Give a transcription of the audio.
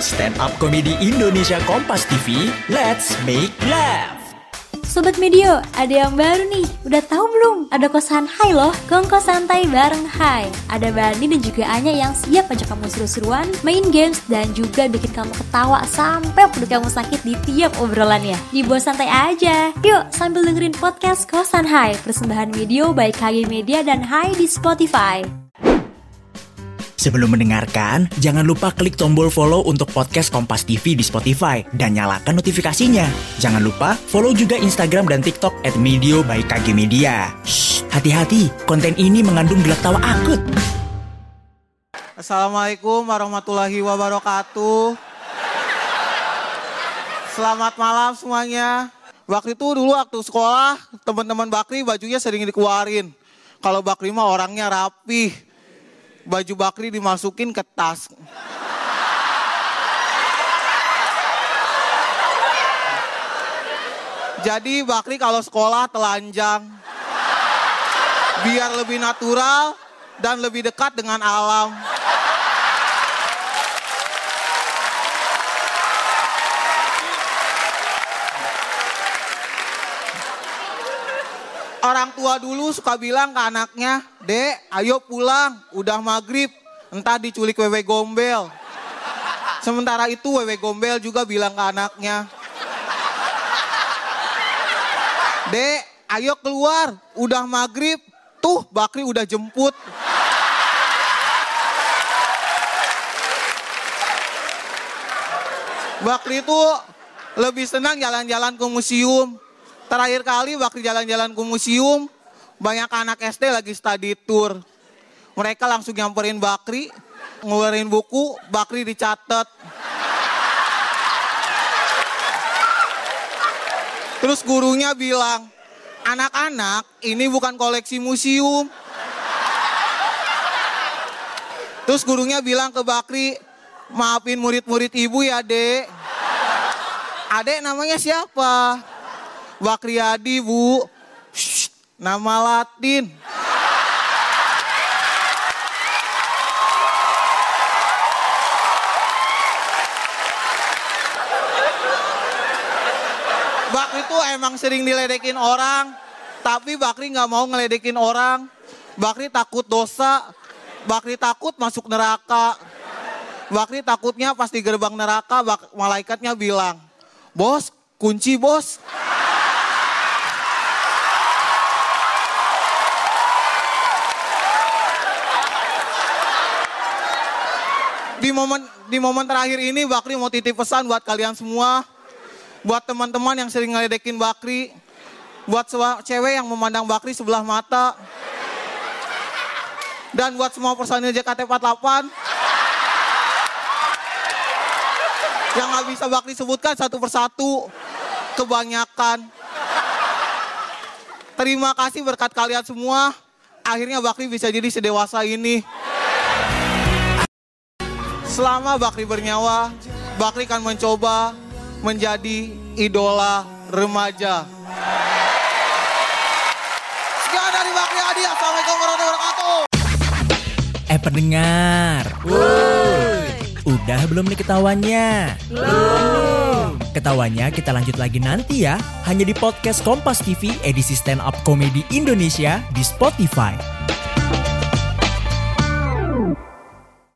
Stand Up Comedy Indonesia Kompas TV, let's make laugh. Sobat Medio, ada yang baru nih. Udah tahu belum? Ada kosan Hai loh, kongko santai bareng Hai. Ada Bani dan juga Anya yang siap ajak kamu seru-seruan, main games, dan juga bikin kamu ketawa sampai perut kamu sakit di tiap obrolannya. Dibuat santai aja. Yuk, sambil dengerin podcast Kosan Hai, persembahan video by KG Media dan Hai di Spotify. Sebelum mendengarkan, jangan lupa klik tombol follow untuk podcast Kompas TV di Spotify dan nyalakan notifikasinya. Jangan lupa follow juga Instagram dan TikTok at Medio by KG Media. Hati-hati, konten ini mengandung gelak tawa akut. Assalamualaikum warahmatullahi wabarakatuh. Selamat malam semuanya. Waktu itu dulu waktu sekolah, teman-teman Bakri bajunya sering dikeluarin. Kalau Bakri mah orangnya rapi. Baju Bakri dimasukin ke tas. Jadi Bakri kalau sekolah telanjang. Biar lebih natural dan lebih dekat dengan alam. Orang tua dulu suka bilang ke anaknya, Dek, ayo pulang, udah maghrib, entah diculik wewe gombel. Sementara itu wewe gombel juga bilang ke anaknya, Dek, ayo keluar, udah maghrib, tuh Bakri udah jemput. Bakri itu lebih senang jalan-jalan ke museum. Terakhir kali waktu jalan-jalan ke museum, banyak anak SD lagi study tour. Mereka langsung nyamperin Bakri, ngeluarin buku, Bakri dicatat. Terus gurunya bilang, anak-anak ini bukan koleksi museum. Terus gurunya bilang ke Bakri, maafin murid-murid ibu ya dek. Adek namanya siapa? Bakriyadi bu. Shh, nama latin. Bakri itu emang sering diledekin orang. Tapi Bakri nggak mau ngeledekin orang. Bakri takut dosa. Bakri takut masuk neraka. Bakri takutnya pas di gerbang neraka malaikatnya bilang, Bos, kunci bos. Di momen di momen terakhir ini Bakri mau titip pesan buat kalian semua. Buat teman-teman yang sering ngeledekin Bakri. Buat cewek yang memandang Bakri sebelah mata. Dan buat semua personil JKT48. Yang nggak bisa Bakri sebutkan satu persatu. Kebanyakan. Terima kasih berkat kalian semua. Akhirnya Bakri bisa jadi sedewasa ini. Selama Bakri bernyawa, Bakri akan mencoba menjadi idola remaja. Sekian dari Bakri Adi. Assalamualaikum warahmatullahi wabarakatuh. Eh pendengar, udah belum nih ketawanya? Belum. Ketawanya kita lanjut lagi nanti ya, hanya di podcast Kompas TV edisi Stand Up Comedy Indonesia di Spotify.